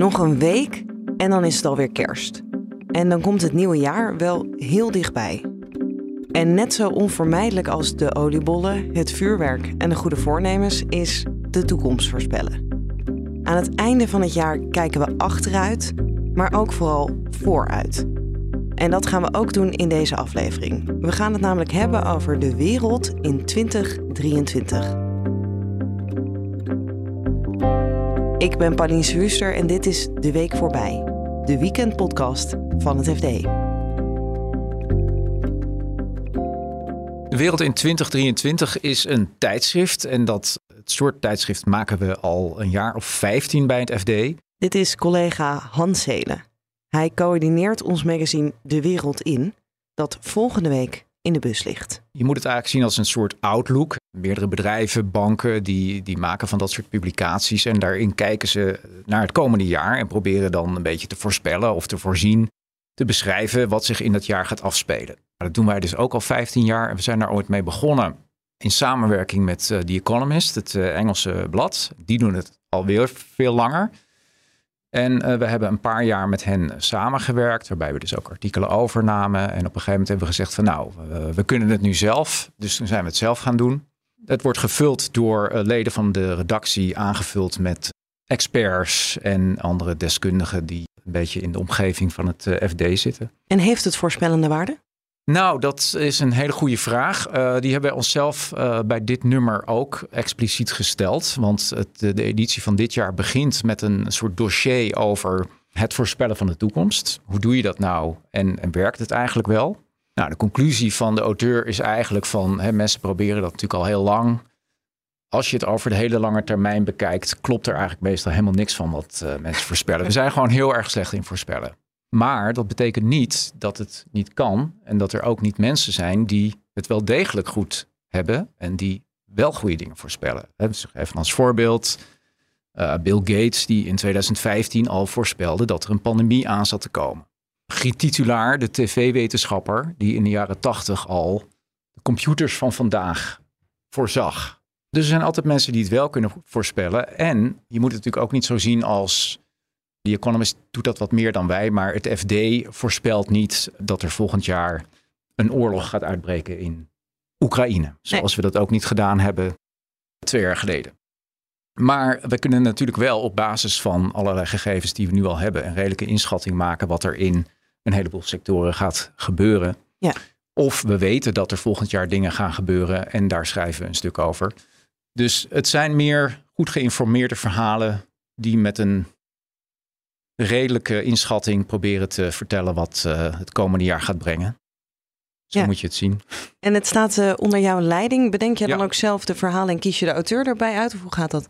Nog een week en dan is het alweer kerst. En dan komt het nieuwe jaar wel heel dichtbij. En net zo onvermijdelijk als de oliebollen, het vuurwerk en de goede voornemens is de toekomst voorspellen. Aan het einde van het jaar kijken we achteruit, maar ook vooral vooruit. En dat gaan we ook doen in deze aflevering. We gaan het namelijk hebben over de wereld in 2023. Ik ben Pauline Huuster en dit is De Week Voorbij, de weekendpodcast van het FD. De Wereld in 2023 is een tijdschrift en dat het soort tijdschrift maken we al een jaar of 15 bij het FD. Dit is collega Hans Helen. Hij coördineert ons magazine De Wereld In, dat volgende week in de bus ligt. Je moet het eigenlijk zien als een soort outlook. Meerdere bedrijven, banken, die, die maken van dat soort publicaties. En daarin kijken ze naar het komende jaar en proberen dan een beetje te voorspellen of te voorzien, te beschrijven wat zich in dat jaar gaat afspelen. Dat doen wij dus ook al 15 jaar en we zijn daar ooit mee begonnen in samenwerking met uh, The Economist, het uh, Engelse blad. Die doen het alweer veel langer. En uh, we hebben een paar jaar met hen samengewerkt, waarbij we dus ook artikelen overnamen. En op een gegeven moment hebben we gezegd van nou, we kunnen het nu zelf. Dus toen zijn we het zelf gaan doen. Het wordt gevuld door uh, leden van de redactie, aangevuld met experts en andere deskundigen die een beetje in de omgeving van het uh, FD zitten. En heeft het voorspellende waarde? Nou, dat is een hele goede vraag. Uh, die hebben wij onszelf uh, bij dit nummer ook expliciet gesteld. Want het, de, de, editie van dit jaar begint met een soort dossier over het voorspellen van de toekomst. Hoe doe je dat nou en, en werkt het eigenlijk wel? Nou, de conclusie van de auteur is eigenlijk van hè, mensen proberen dat natuurlijk al heel lang. Als je het over de hele lange termijn bekijkt, klopt er eigenlijk meestal helemaal niks van wat uh, mensen voorspellen. We zijn gewoon heel erg slecht in voorspellen. Maar dat betekent niet dat het niet kan en dat er ook niet mensen zijn die het wel degelijk goed hebben en die wel goede dingen voorspellen. Even als voorbeeld uh, Bill Gates die in 2015 al voorspelde dat er een pandemie aan zat te komen. Griet Titulaar, de tv-wetenschapper, die in de jaren 80 al de computers van vandaag voorzag. Dus er zijn altijd mensen die het wel kunnen voorspellen. En je moet het natuurlijk ook niet zo zien als The Economist doet dat wat meer dan wij, maar het FD voorspelt niet dat er volgend jaar een oorlog gaat uitbreken in Oekraïne. Zoals nee. we dat ook niet gedaan hebben twee jaar geleden. Maar we kunnen natuurlijk wel op basis van allerlei gegevens die we nu al hebben, een redelijke inschatting maken wat er in een heleboel sectoren gaat gebeuren. Ja. Of we weten dat er volgend jaar dingen gaan gebeuren en daar schrijven we een stuk over. Dus het zijn meer goed geïnformeerde verhalen die met een redelijke inschatting proberen te vertellen wat uh, het komende jaar gaat brengen. Zo ja. moet je het zien. En het staat uh, onder jouw leiding. Bedenk jij ja. dan ook zelf de verhalen en kies je de auteur erbij uit? Of hoe gaat dat?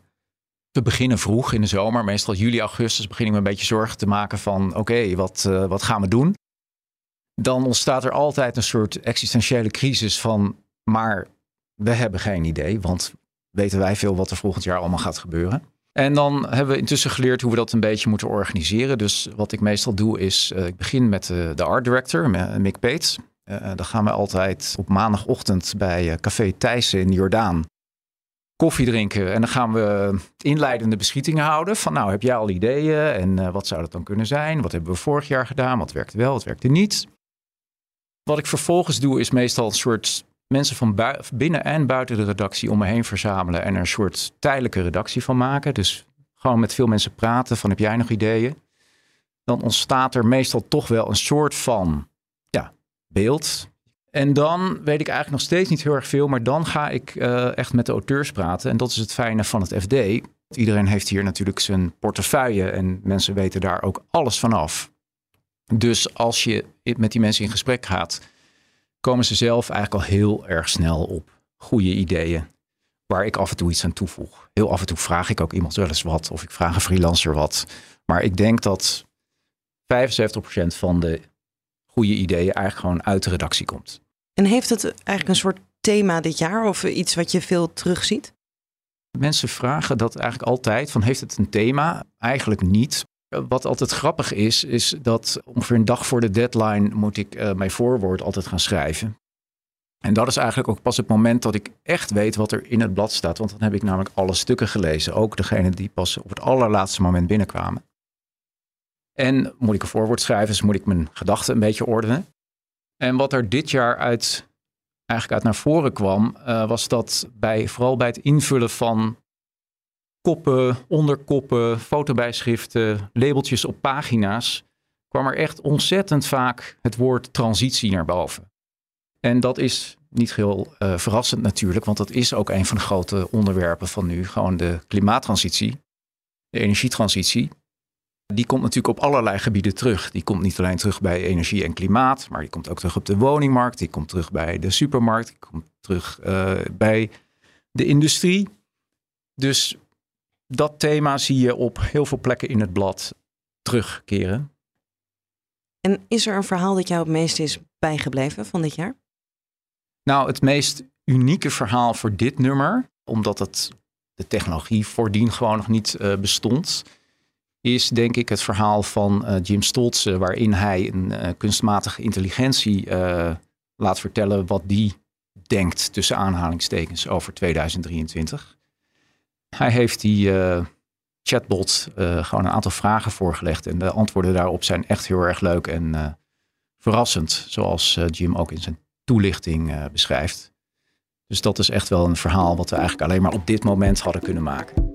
We beginnen vroeg in de zomer, meestal juli, augustus, begin ik me een beetje zorgen te maken van oké, wat, uh, wat gaan we doen? Dan ontstaat er altijd een soort existentiële crisis van, maar we hebben geen idee, want weten wij veel wat er volgend jaar allemaal gaat gebeuren. En dan hebben we intussen geleerd hoe we dat een beetje moeten organiseren. Dus wat ik meestal doe is, uh, ik begin met uh, de art director, Mick Peets. Dan gaan we altijd op maandagochtend bij Café Thijssen in Jordaan koffie drinken. En dan gaan we inleidende beschietingen houden. Van nou, heb jij al ideeën? En wat zou dat dan kunnen zijn? Wat hebben we vorig jaar gedaan? Wat werkte wel, wat werkte niet? Wat ik vervolgens doe is meestal een soort mensen van binnen en buiten de redactie om me heen verzamelen en er een soort tijdelijke redactie van maken. Dus gewoon met veel mensen praten van heb jij nog ideeën? Dan ontstaat er meestal toch wel een soort van ja, beeld. En dan weet ik eigenlijk nog steeds niet heel erg veel, maar dan ga ik uh, echt met de auteurs praten. En dat is het fijne van het FD. Iedereen heeft hier natuurlijk zijn portefeuille en mensen weten daar ook alles van af. Dus als je met die mensen in gesprek gaat, komen ze zelf eigenlijk al heel erg snel op goede ideeën. Waar ik af en toe iets aan toevoeg. Heel af en toe vraag ik ook iemand wel eens wat. Of ik vraag een freelancer wat. Maar ik denk dat 75% van de goede ideeën eigenlijk gewoon uit de redactie komt. En heeft het eigenlijk een soort thema dit jaar? Of iets wat je veel terugziet? Mensen vragen dat eigenlijk altijd. Van heeft het een thema? Eigenlijk niet. Wat altijd grappig is, is dat ongeveer een dag voor de deadline moet ik uh, mijn voorwoord altijd gaan schrijven. En dat is eigenlijk ook pas het moment dat ik echt weet wat er in het blad staat. Want dan heb ik namelijk alle stukken gelezen. Ook degene die pas op het allerlaatste moment binnenkwamen. En moet ik een voorwoord schrijven, dus moet ik mijn gedachten een beetje ordenen. En wat er dit jaar uit, eigenlijk uit naar voren kwam, uh, was dat bij, vooral bij het invullen van koppen, onderkoppen, fotobijschriften, labeltjes op pagina's, kwam er echt ontzettend vaak het woord transitie naar boven. En dat is niet heel uh, verrassend natuurlijk, want dat is ook een van de grote onderwerpen van nu, gewoon de klimaattransitie, de energietransitie. Die komt natuurlijk op allerlei gebieden terug. Die komt niet alleen terug bij energie en klimaat, maar die komt ook terug op de woningmarkt, die komt terug bij de supermarkt, die komt terug uh, bij de industrie. Dus dat thema zie je op heel veel plekken in het blad terugkeren. En is er een verhaal dat jou het meest is bijgebleven van dit jaar? Nou, het meest unieke verhaal voor dit nummer, omdat het, de technologie voordien gewoon nog niet uh, bestond, is denk ik het verhaal van uh, Jim Stoltze, waarin hij een uh, kunstmatige intelligentie laat vertellen wat die denkt tussen aanhalingstekens over 2023. Hij heeft die chatbot gewoon een aantal vragen voorgelegd en de antwoorden daarop zijn echt heel erg leuk en verrassend, zoals Jim ook in zijn toelichting beschrijft. Dus dat is echt wel een verhaal wat we eigenlijk alleen maar op dit moment hadden kunnen maken.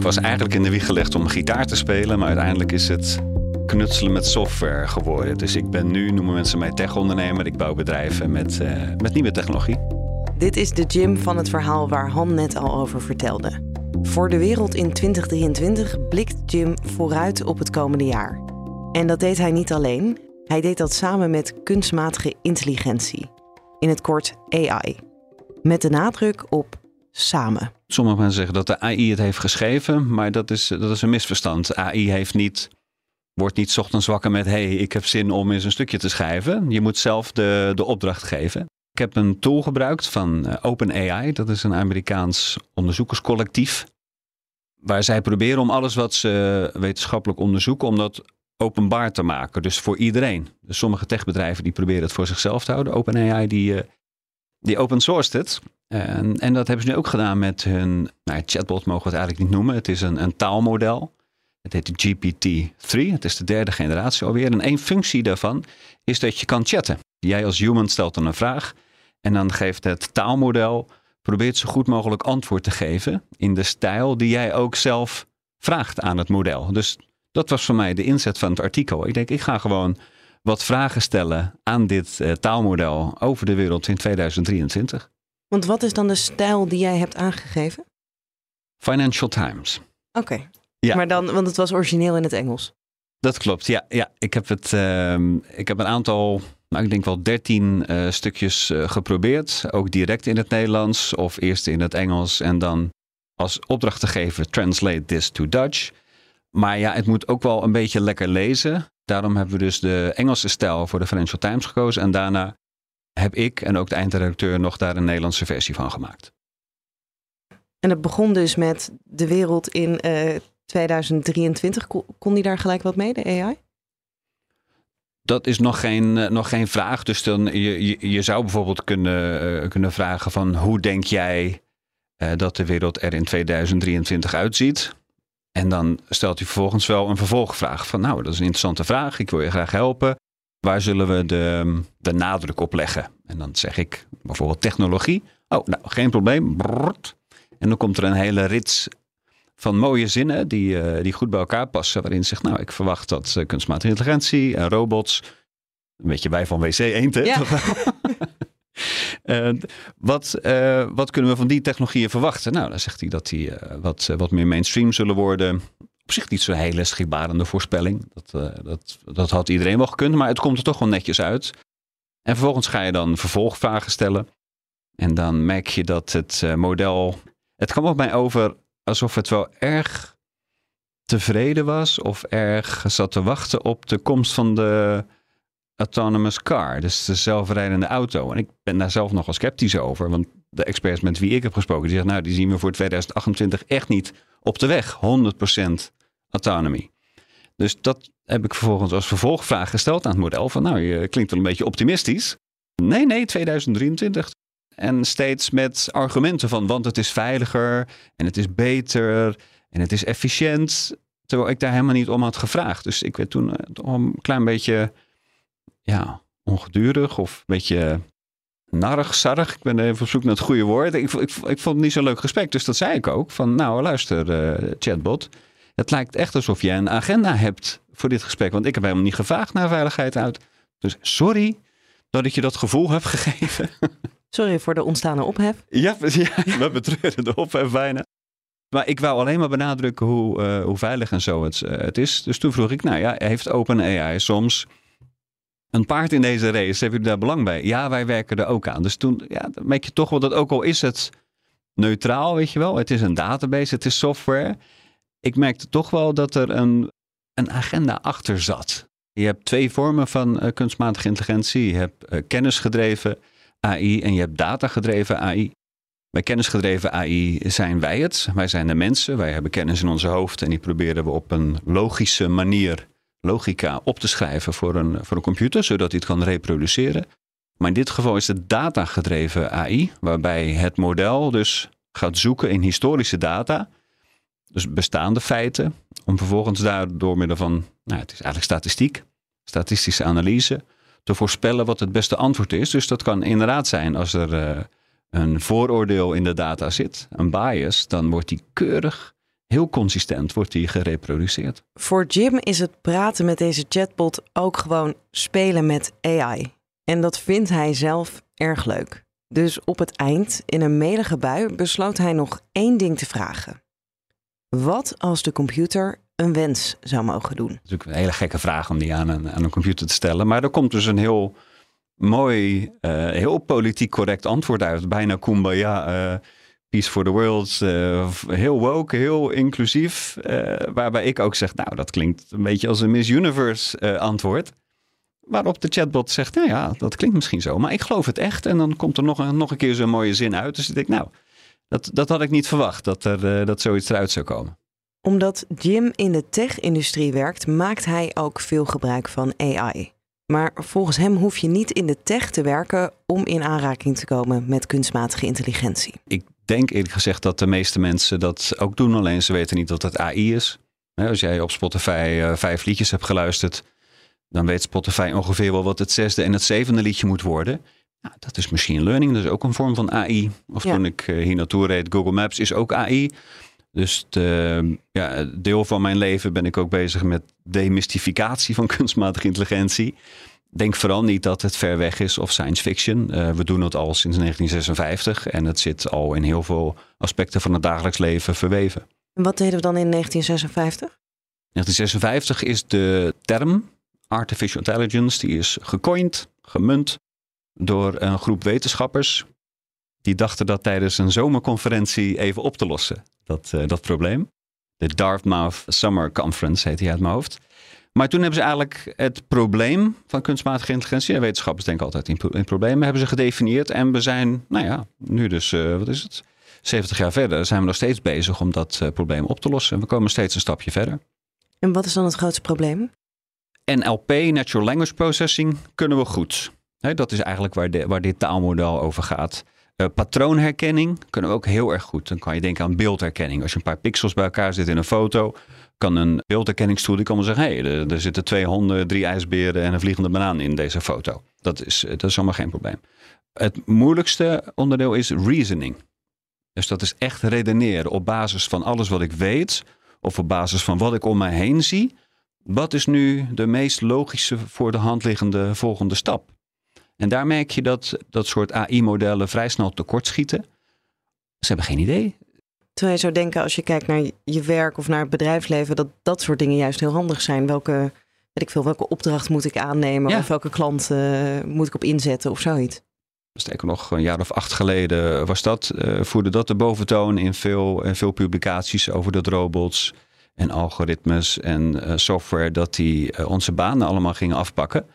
Ik was eigenlijk in de wieg gelegd om gitaar te spelen, maar uiteindelijk is het knutselen met software geworden. Dus ik ben nu, noemen mensen mij tech-ondernemer. Ik bouw bedrijven met, uh, met nieuwe technologie. Dit is de Jim van het verhaal waar Han net al over vertelde. Voor de wereld in 2023 blikt Jim vooruit op het komende jaar. En dat deed hij niet alleen, hij deed dat samen met kunstmatige intelligentie. In het kort AI. Met de nadruk op samen. Sommige mensen zeggen dat de AI het heeft geschreven, maar dat is, dat is een misverstand. AI heeft niet, wordt niet ochtends wakker met: hey, ik heb zin om eens een stukje te schrijven. Je moet zelf de, de opdracht geven. Ik heb een tool gebruikt van eh, OpenAI. Dat is een Amerikaans onderzoekerscollectief. Waar zij proberen om alles wat ze wetenschappelijk onderzoeken, om dat openbaar te maken. Dus voor iedereen. Dus sommige techbedrijven die proberen het voor zichzelf te houden. OpenAI die, uh, die open sourced het. En, en, dat hebben ze nu ook gedaan met hun nou, chatbot, mogen we het eigenlijk niet noemen. Het is een, een taalmodel. Het heet GPT-3. Het is de derde generatie alweer. En één functie daarvan is dat je kan chatten. Jij als human stelt dan een vraag en dan geeft het taalmodel, probeert zo goed mogelijk antwoord te geven in de stijl die jij ook zelf vraagt aan het model. Dus dat was voor mij de inzet van het artikel. Ik denk, ik ga gewoon wat vragen stellen aan dit uh, taalmodel over de wereld in 2023. Want wat is dan de stijl die jij hebt aangegeven? Financial Times. Oké. Ja. Maar dan, want het was origineel in het Engels. Dat klopt, ja. ja. Ik, heb het, uh, ik heb een aantal nou, ik denk wel dertien uh, stukjes uh, geprobeerd. Ook direct in het Nederlands of eerst in het Engels en dan als opdracht te geven: translate this to Dutch. Maar ja, het moet ook wel een beetje lekker lezen. Daarom hebben we dus de Engelse stijl voor de Financial Times gekozen. En daarna heb ik en ook de eindredacteur nog daar een Nederlandse versie van gemaakt. En het begon dus met de wereld in uh, 2023. Kon die daar gelijk wat mee, de AI? Dat is nog geen, eh, nog geen vraag. Dus dan, je, je, je zou bijvoorbeeld kunnen, uh, kunnen vragen van hoe denk jij uh, dat de wereld er in 2023 uitziet? En dan stelt hij vervolgens wel een vervolgvraag van nou, dat is een interessante vraag. Ik wil je graag helpen. Waar zullen we de, de nadruk op leggen? En dan zeg ik bijvoorbeeld technologie. Oh, nou, geen probleem. Brrrt. En dan komt er een hele rits van mooie zinnen die, uh, die goed bij elkaar passen. Waarin zegt, nou, ik verwacht dat uh, kunstmatige intelligentie en robots, een beetje wij van WC 1, ja. uh, wat, wat kunnen we van die technologieën verwachten? Nou, dan zegt hij dat die wat, wat meer mainstream zullen worden. Op zich niet zo'n hele schrikbarende voorspelling. Dat, dat, dat had iedereen wel gekund, maar het komt er toch wel netjes uit. En vervolgens ga je dan vervolgvragen stellen. En dan merk je dat het model. Het kwam op mij over alsof het wel erg tevreden was of erg zat te wachten op de komst van de autonomous car, dus de zelfrijdende auto. En ik ben daar zelf nogal sceptisch over, want de experts met wie ik heb gesproken, die zeggen, nou, die zien we voor 2028 echt niet op de weg, 100% autonomy. Dus dat heb ik vervolgens als vervolgvraag gesteld aan het model. Van nou, je klinkt wel een beetje optimistisch. Nee, nee, 2023. En steeds met argumenten van, want het is veiliger en het is beter en het is efficiënt. Terwijl ik daar helemaal niet om had gevraagd. Dus ik werd toen eh, een klein beetje ja, ongedurig of een beetje narrig, sarrig. Ik ben even op zoek naar het goede woord. Ik, ik, ik vond het niet zo'n leuk gesprek. Dus dat zei ik ook. Van nou, luister, uh, chatbot. Het lijkt echt alsof jij een agenda hebt voor dit gesprek. Want ik heb helemaal niet gevraagd naar veiligheid uit. Dus sorry dat ik je dat gevoel heb gegeven. Sorry voor de ontstane ophef. Ja, ja we betreuren de ophef bijna. Maar ik wou alleen maar benadrukken hoe, uh, hoe veilig en zo het, uh, het is. Dus toen vroeg ik, nou ja, heeft OpenAI soms een paard in deze race? Hebben jullie daar belang bij? Ja, wij werken er ook aan. Dus toen ja, merk je toch wel dat ook al is het neutraal, weet je wel. Het is een database, het is software. Ik merkte toch wel dat er een, een agenda achter zat. Je hebt twee vormen van uh, kunstmatige intelligentie. Je hebt kennisgedreven AI en je hebt datagedreven AI. Bij kennisgedreven AI zijn wij het. Wij zijn de mensen. Wij hebben kennis in onze hoofd en die proberen we op een logische manier, logica, op te schrijven voor een, voor een computer, zodat hij het kan reproduceren. Maar in dit geval is het datagedreven AI, waarbij het model dus gaat zoeken in historische data, dus bestaande feiten, om vervolgens daar door middel van, nou, het is eigenlijk statistiek, statistische analyse, te voorspellen wat het beste antwoord is. Dus dat kan inderdaad zijn als er uh, een vooroordeel in de data zit, een bias, dan wordt die keurig, heel consistent, wordt die gereproduceerd. Voor Jim is het praten met deze chatbot ook gewoon spelen met AI. En dat vindt hij zelf erg leuk. Dus op het eind, in een melige bui, besloot hij nog één ding te vragen. Wat als de computer een wens zou mogen doen? Dat is natuurlijk een hele gekke vraag om die aan een, aan een computer te stellen. Maar er komt dus een heel mooi, uh, heel politiek correct antwoord uit. Bijna kumbaya, uh, peace for the world. Uh, heel woke, heel inclusief. waarbij ik ook zeg, nou dat klinkt een beetje als een Miss Universe antwoord. Waarop de chatbot zegt, nou ja, dat klinkt misschien zo. Maar ik geloof het echt. En dan komt er nog een, nog een keer zo'n mooie zin uit. Dus ik denk, nou, dat, dat had ik niet verwacht. Dat, er, dat zoiets eruit zou komen omdat Jim in de tech-industrie werkt, maakt hij ook veel gebruik van AI. Maar volgens hem hoef je niet in de tech te werken om in aanraking te komen met kunstmatige intelligentie. Ik denk eerlijk gezegd dat de meeste mensen dat ook doen, alleen ze weten niet dat het AI is. Als jij op Spotify uh, vijf liedjes hebt geluisterd, dan weet Spotify ongeveer wel wat het zesde en het zevende liedje moet worden. Nou, dat is machine learning, dat is ook een vorm van AI. Of toen ik uh, hier naartoe reed, Google Maps is ook AI. Dus de, ja, deel van mijn leven ben ik ook bezig met demystificatie van kunstmatige intelligentie. Denk vooral niet dat het ver weg is of science fiction. Uh, we doen het al sinds 1956 en het zit al in heel veel aspecten van het dagelijks leven verweven. En wat deden we dan in 1956? 1956 is de term artificial intelligence, die is gecoind, gemunt door een groep wetenschappers. Die dachten dat tijdens een zomerconferentie even op te lossen dat, uh, dat probleem. De Dartmouth Summer Conference heet hij uit mijn hoofd. Maar toen hebben ze eigenlijk het probleem van kunstmatige intelligentie, en wetenschappers denken altijd in, in problemen, hebben ze gedefinieerd. En we zijn, nou ja, nu dus, uh, wat is het? 70 jaar verder zijn we nog steeds bezig om dat uh, probleem op te lossen. En we komen steeds een stapje verder. En wat is dan het grootste probleem? NLP, Natural Language Processing, kunnen we goed. He, dat is eigenlijk waar, de, waar dit taalmodel over gaat. Uh, patroonherkenning kunnen we ook heel erg goed. Dan kan je denken aan beeldherkenning. Als je een paar pixels bij elkaar zit in een foto, kan een beeldherkenningstool die kan zeggen: hé, hey, er, er, zitten twee honden, drie ijsberen en een vliegende banaan in deze foto. Dat is, dat is allemaal geen probleem. Het moeilijkste onderdeel is reasoning. Dus dat is echt redeneren op basis van alles wat ik weet, of op basis van wat ik om mij heen zie. Wat is nu de meest logische voor de hand liggende volgende stap? En daar merk je dat dat soort AI-modellen vrij snel tekortschieten. Ze hebben geen idee. Terwijl je zou denken, als je kijkt naar je werk of naar het bedrijfsleven, dat dat soort dingen juist heel handig zijn. Welke, weet ik veel, welke opdracht moet ik aannemen? Of welke klant uh, moet ik op inzetten of zoiets? Sterker nog, een jaar of acht geleden was dat, uh, voerde dat de boventoon in veel, in veel publicaties over dat robots en algoritmes en uh, software, dat die onze banen allemaal gingen afpakken.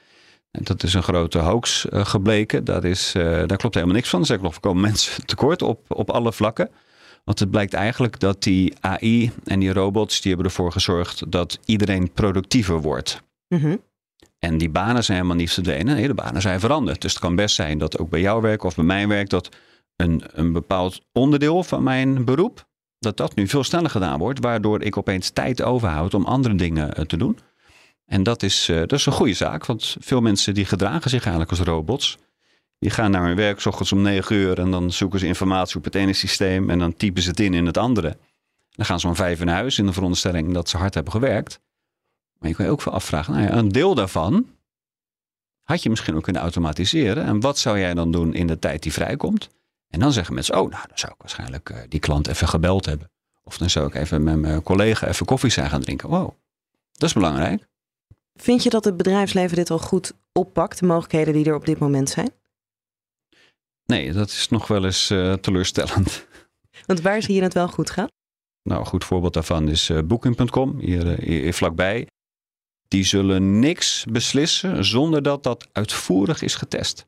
En dat is een grote hoax uh, gebleken. Dat is, uh, daar klopt helemaal niks van. Er zijn nog komen mensen tekort op, op alle vlakken. Want het blijkt eigenlijk dat die AI en die robots, die hebben ervoor gezorgd dat iedereen productiever wordt. Mhm. En die banen zijn helemaal niet verdwenen. Nee, de banen zijn veranderd. Dus het kan best zijn dat ook bij jouw werk of bij mijn werk, dat een, een bepaald onderdeel van mijn beroep, dat dat nu veel sneller gedaan wordt, waardoor ik opeens tijd overhoud om andere dingen eh, te doen. En dat is, eh, dat is een goede zaak, want veel mensen die gedragen zich eigenlijk als robots. Die gaan naar hun werk s ochtends om negen uur en dan zoeken ze informatie op het ene systeem en dan typen ze het in in het andere. Dan gaan ze om vijf uur naar huis in de veronderstelling dat ze hard hebben gewerkt. Maar je kan je ook wel afvragen, nou ja, een deel daarvan had je misschien ook kunnen automatiseren. En wat zou jij dan doen in de tijd die vrijkomt? En dan zeggen mensen, oh, nou, dan zou ik waarschijnlijk eh, die klant even gebeld hebben. Of dan zou ik even met mijn collega even koffie zijn gaan drinken. Wow, dat is belangrijk. Vind je dat het bedrijfsleven dit al goed oppakt, de mogelijkheden die er op dit moment zijn? Nee, dat is nog wel eens uh, teleurstellend. Want waar zie je het wel goed gaan? Nou, een goed voorbeeld daarvan is uh, Booking.com, hier, hier vlakbij. Die zullen niks beslissen zonder dat dat uitvoerig is getest.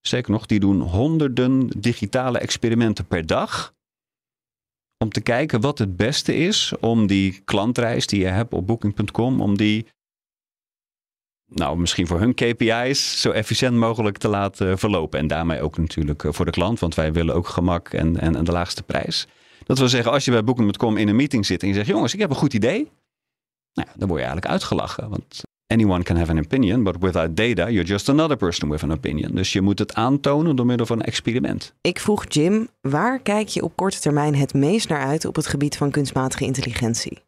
Zeker nog, die doen honderden digitale experimenten per dag. Om te kijken wat het beste is om die klantreis die je hebt op booking.com, om die, nou misschien voor hun KPI's, zo efficiënt mogelijk te laten verlopen. En daarmee ook natuurlijk voor de klant, want wij willen ook gemak en, en, en de laagste prijs. Dat wil zeggen, als je bij booking.com in een meeting zit en je zegt, jongens, ik heb een goed idee. Nou, dan word je eigenlijk uitgelachen. Want anyone can have an opinion, but without data, you're just another person with an opinion. Dus je moet het aantonen door middel van een experiment. Ik vroeg Jim, waar kijk je op korte termijn het meest naar uit op het gebied van kunstmatige intelligentie?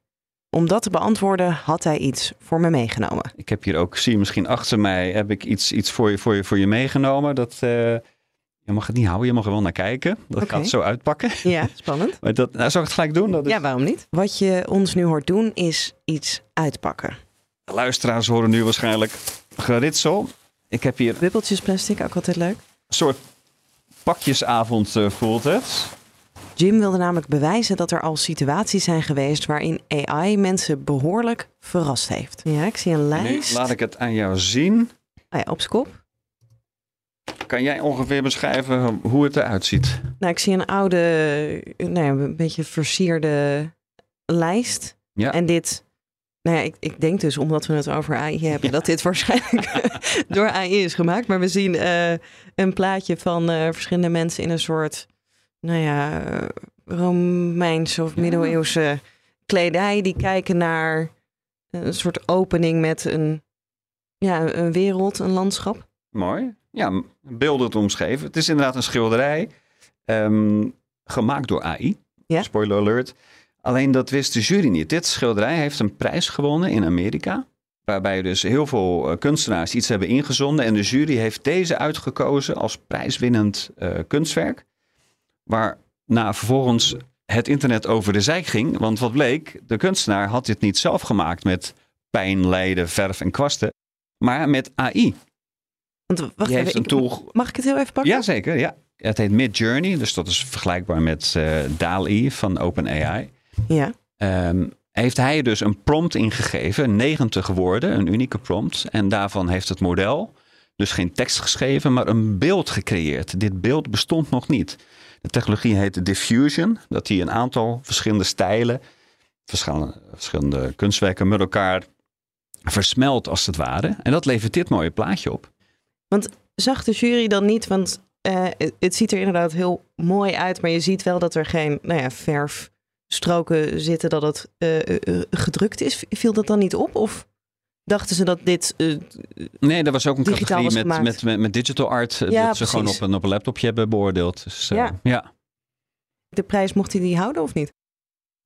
Om dat te beantwoorden had hij iets voor me meegenomen. Ik heb hier ook, zie je misschien achter mij, heb ik iets, iets voor, je, voor, je, voor je meegenomen. Dat, uh, je mag het niet houden, je mag er wel naar kijken. Dat okay. gaat zo uitpakken. Ja, spannend. maar dat, nou, zal ik het gelijk doen? Dat is... Ja, waarom niet? Wat je ons nu hoort doen is iets uitpakken. De luisteraars horen nu waarschijnlijk geritsel. Ik heb hier... Wippeltjes plastic, ook altijd leuk. Een soort pakjesavond uh, voelt het. Jim wilde namelijk bewijzen dat er al situaties zijn geweest waarin AI mensen behoorlijk verrast heeft. Ja, ik zie een lijst. Nu laat ik het aan jou zien. Ah ja, op kop. Kan jij ongeveer beschrijven hoe het eruit ziet? Nou, ik zie een oude, nou ja, een beetje versierde lijst. Ja. En dit, nou ja, ik, ik denk dus omdat we het over AI hebben, dat dit waarschijnlijk door AI is gemaakt. Maar we zien uh, een plaatje van uh, verschillende mensen in een soort, nou ja, Romeinse of middeleeuwse kledij. Die kijken naar een soort opening met een, ja, een wereld, een landschap. Mooi ja, beeldend omschreven. Het is inderdaad een schilderij um, gemaakt door AI. Ja? Spoiler alert. Alleen dat wist de jury niet. Dit schilderij heeft een prijs gewonnen in Amerika. Waarbij dus heel veel kunstenaars iets hebben ingezonden. En de jury heeft deze uitgekozen als prijswinnend uh, kunstwerk. Waarna vervolgens het internet over de zijk ging. Want wat bleek, de kunstenaar had dit niet zelf gemaakt met pijn, lijden, verf en kwasten. Maar met AI. Want wacht even, een tool... mag ik het heel even pakken? Jazeker, ja. Het heet Mid Journey, dus dat is vergelijkbaar met uh, DALI van OpenAI. Ja. Um, heeft hij dus een prompt ingegeven, 90 woorden, een unieke prompt. En daarvan heeft het model dus geen tekst geschreven, maar een beeld gecreëerd. Dit beeld bestond nog niet. De technologie heet diffusion, dat hij een aantal verschillende stijlen, verschillende, verschillende kunstwerken met elkaar versmelt als het ware. En dat levert dit mooie plaatje op. Want zag de jury dan niet, want uh, het ziet er inderdaad heel mooi uit, maar je ziet wel dat er geen nou ja, verfstroken zitten, dat het uh, uh, gedrukt is. Viel dat dan niet op? Of dachten ze dat dit. nee, er was ook een categorie met, met, met, met, digital art. Ja, dat precies. ze gewoon op een, op een laptopje hebben beoordeeld. Dus, ja. ja. De prijs mocht hij die houden of niet?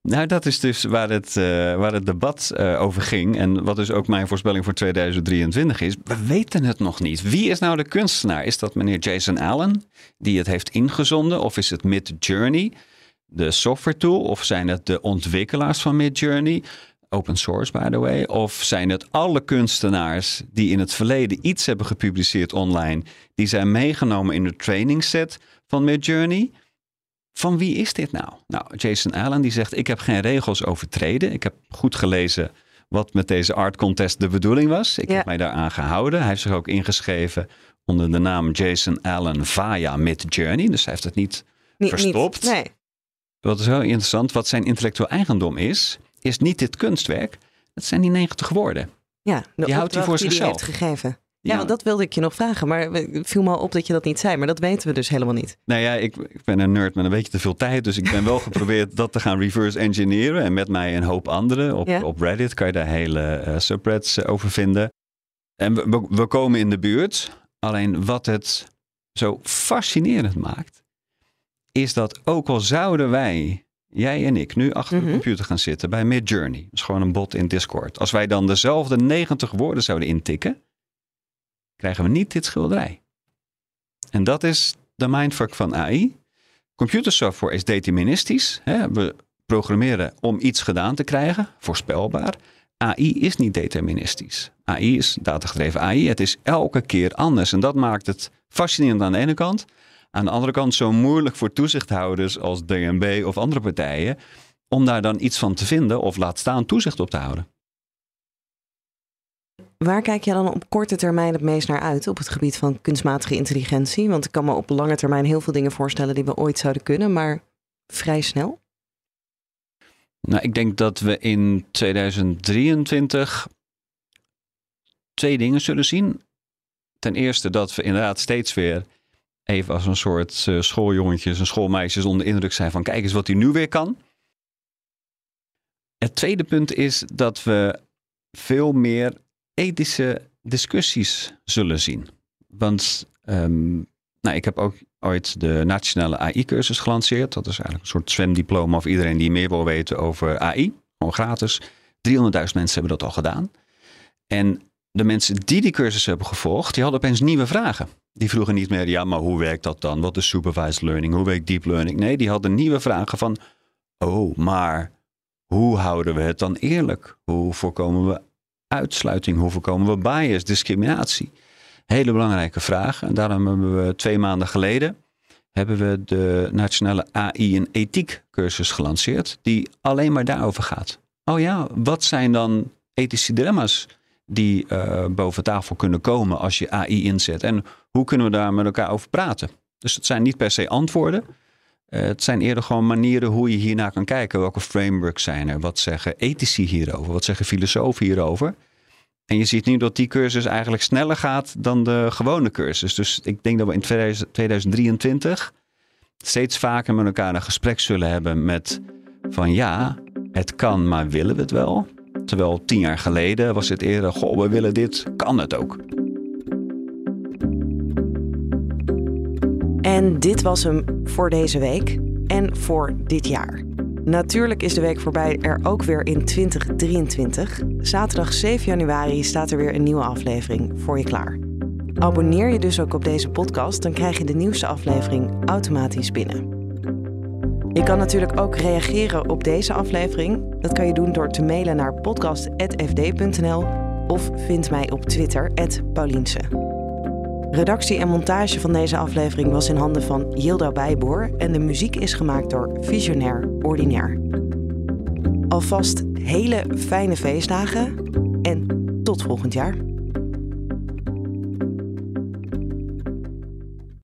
Nou, dat is dus waar het, uh, waar het debat uh, over ging. En wat dus ook mijn voorspelling voor 2023 is. We weten het nog niet. Wie is nou de kunstenaar? Is dat meneer Jason Allen, die het heeft ingezonden? Of is het Mid Journey, de software tool? Of zijn het de ontwikkelaars van Mid Journey? Open source, by the way. Of zijn het alle kunstenaars die in het verleden iets hebben gepubliceerd online, die zijn meegenomen in de training set van Mid Journey? Van wie is dit nou? Nou, Jason Allen die zegt: Ik heb geen regels overtreden. Ik heb goed gelezen wat met deze art contest de bedoeling was. Ik ja. heb mij daaraan gehouden. Hij heeft zich ook ingeschreven onder de naam Jason Allen via Mid Journey. Dus hij heeft het niet, niet verstopt. Niet, nee. wat is heel interessant, wat zijn intellectueel eigendom is, is niet dit kunstwerk. Het zijn die 90 woorden. Ja, Die houdt hij voor opdracht die zichzelf. heeft gegeven. Ja, Ja. want dat wilde ik je nog vragen, maar het viel me al op dat je dat niet zei. Maar dat weten we dus helemaal niet. Nou ja, ik, ik ben een nerd met een beetje te veel tijd. Dus ik ben wel geprobeerd dat te gaan reverse engineeren. En met mij een hoop anderen. Op, Ja. op Reddit kan je daar hele eh, subreddits eh, over vinden. En we, we, we komen in de buurt. Alleen wat het zo fascinerend maakt. Is dat ook al zouden wij, jij en ik, nu achter Mhm. de computer gaan zitten bij Midjourney. Dat is gewoon een bot in Discord. Als wij dan dezelfde 90 woorden zouden intikken. Krijgen we niet dit schilderij. En dat is de mindfuck van AI. Computersoftware is deterministisch. Hè? We programmeren om iets gedaan te krijgen, voorspelbaar. AI is niet deterministisch. AI is datagedreven AI. Het is elke keer anders. En dat maakt het fascinerend aan de ene kant. Aan de andere kant zo moeilijk voor toezichthouders als DNB of andere partijen. om daar dan iets van te vinden of laat staan toezicht op te houden. Waar kijk je dan op korte termijn het meest naar uit op het gebied van kunstmatige intelligentie? Want ik kan me op lange termijn heel veel dingen voorstellen die we ooit zouden kunnen, maar vrij snel. Nou, ik denk dat we in 2023 twee dingen zullen zien. Ten eerste dat we inderdaad steeds weer even als een soort eh, schooljongetjes en schoolmeisjes onder indruk zijn van kijk eens wat hij nu weer kan. Het tweede punt is dat we veel meer ethische discussies zullen zien. Want ehm, nou, ik heb ook ooit de nationale AI-cursus gelanceerd. Dat is eigenlijk een soort zwemdiploma voor iedereen die meer wil weten over AI. Gewoon gratis. 300.000 mensen hebben dat al gedaan. En de mensen die die cursus hebben gevolgd, die hadden opeens nieuwe vragen. Die vroegen niet meer, ja, maar hoe werkt dat dan? Wat is supervised learning? Hoe werkt deep learning? Nee, die hadden nieuwe vragen van, oh, maar hoe houden we het dan eerlijk? Hoe voorkomen we uitsluiting? Hoe voorkomen we bias, discriminatie? Hele belangrijke vragen. En daarom hebben we twee maanden geleden hebben we de Nationale AI en Ethiek cursus gelanceerd, die alleen maar daarover gaat. Oh ja, wat zijn dan ethische dilemma's die eh, boven tafel kunnen komen als je AI inzet? En hoe kunnen we daar met elkaar over praten? Dus het zijn niet per se antwoorden. Eh, het zijn eerder gewoon manieren hoe je hiernaar kan kijken. Welke frameworks zijn er? Wat zeggen ethici hierover? Wat zeggen filosofen hierover? En je ziet nu dat die cursus eigenlijk sneller gaat dan de gewone cursus. Dus ik denk dat we in 2000 2023 steeds vaker met elkaar een gesprek zullen hebben met van ja, het kan, maar willen we het wel? Terwijl tien jaar geleden was het eerder, goh, we willen dit, kan het ook? En dit was hem voor deze week en voor dit jaar. Natuurlijk is de week voorbij er ook weer in 2023. Zaterdag 7 januari staat er weer een nieuwe aflevering voor je klaar. Abonneer je dus ook op deze podcast, dan krijg je de nieuwste aflevering automatisch binnen. Je kan natuurlijk ook reageren op deze aflevering. Dat kan je doen door te mailen naar podcast.fd.nl of vind mij op Twitter, Pauliense. Redactie en montage van deze aflevering was in handen van Yilda Bijboer en de muziek is gemaakt door Visionair Ordinair. Alvast hele fijne feestdagen en tot volgend jaar.